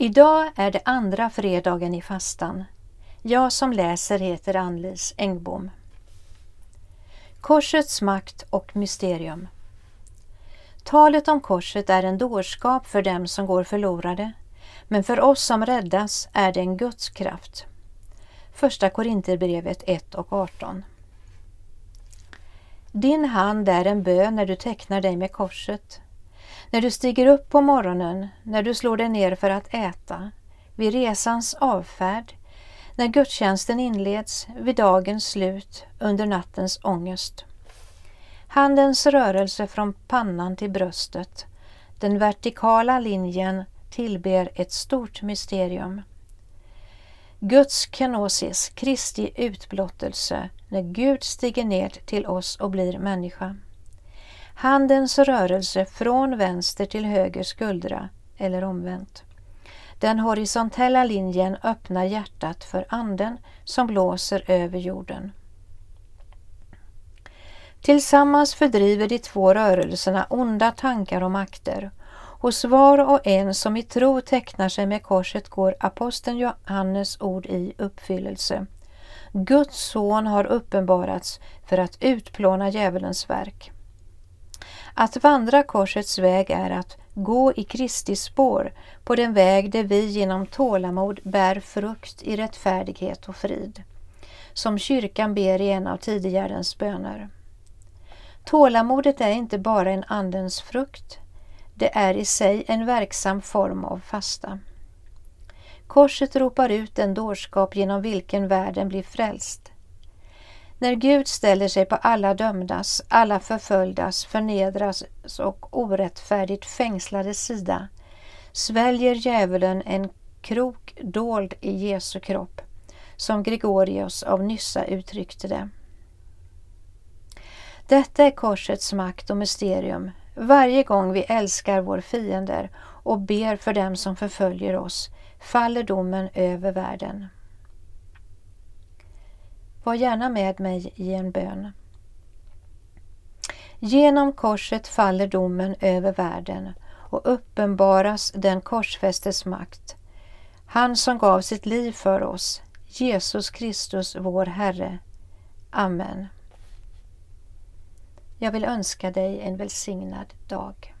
Idag är det andra fredagen i fastan. Jag som läser heter Ann-Lis Engbom. Korsets makt och mysterium. Talet om korset är en dårskap för dem som går förlorade, men för oss som räddas är det en Guds kraft. Första Korinthierbrevet 1 och 18. Din hand är en bön när du tecknar dig med korset. När du stiger upp på morgonen, när du slår dig ner för att äta, vid resans avfärd, när gudstjänsten inleds, vid dagens slut, under nattens ångest. Handens rörelse från pannan till bröstet, den vertikala linjen tillber ett stort mysterium. Guds kenosis, Kristi utblottelse, när Gud stiger ner till oss och blir människa. Handens rörelse från vänster till höger skuldra eller omvänt. Den horisontella linjen öppnar hjärtat för anden som blåser över jorden. Tillsammans fördriver de två rörelserna onda tankar och makter. Hos var och en som i tro tecknar sig med korset går aposteln Johannes ord i uppfyllelse. Guds son har uppenbarats för att utplåna djävulens verk. Att vandra korsets väg är att gå i Kristi spår på den väg där vi genom tålamod bär frukt i rättfärdighet och frid, som kyrkan ber i en av tidigärens böner. Tålamodet är inte bara en andens frukt, det är i sig en verksam form av fasta. Korset ropar ut den dårskap genom vilken världen blir frälst. När Gud ställer sig på alla dömdas, alla förföljdas, förnedras och orättfärdigt fängslades sida sväljer djävulen en krok dold i Jesu kropp, som Gregorius av Nyssa uttryckte det. Detta är korsets makt och mysterium. Varje gång vi älskar vår fiender och ber för dem som förföljer oss faller domen över världen. Var gärna med mig i en bön. Genom korset faller domen över världen och uppenbaras den korsfästes makt. Han som gav sitt liv för oss, Jesus Kristus vår Herre. Amen. Jag vill önska dig en välsignad dag.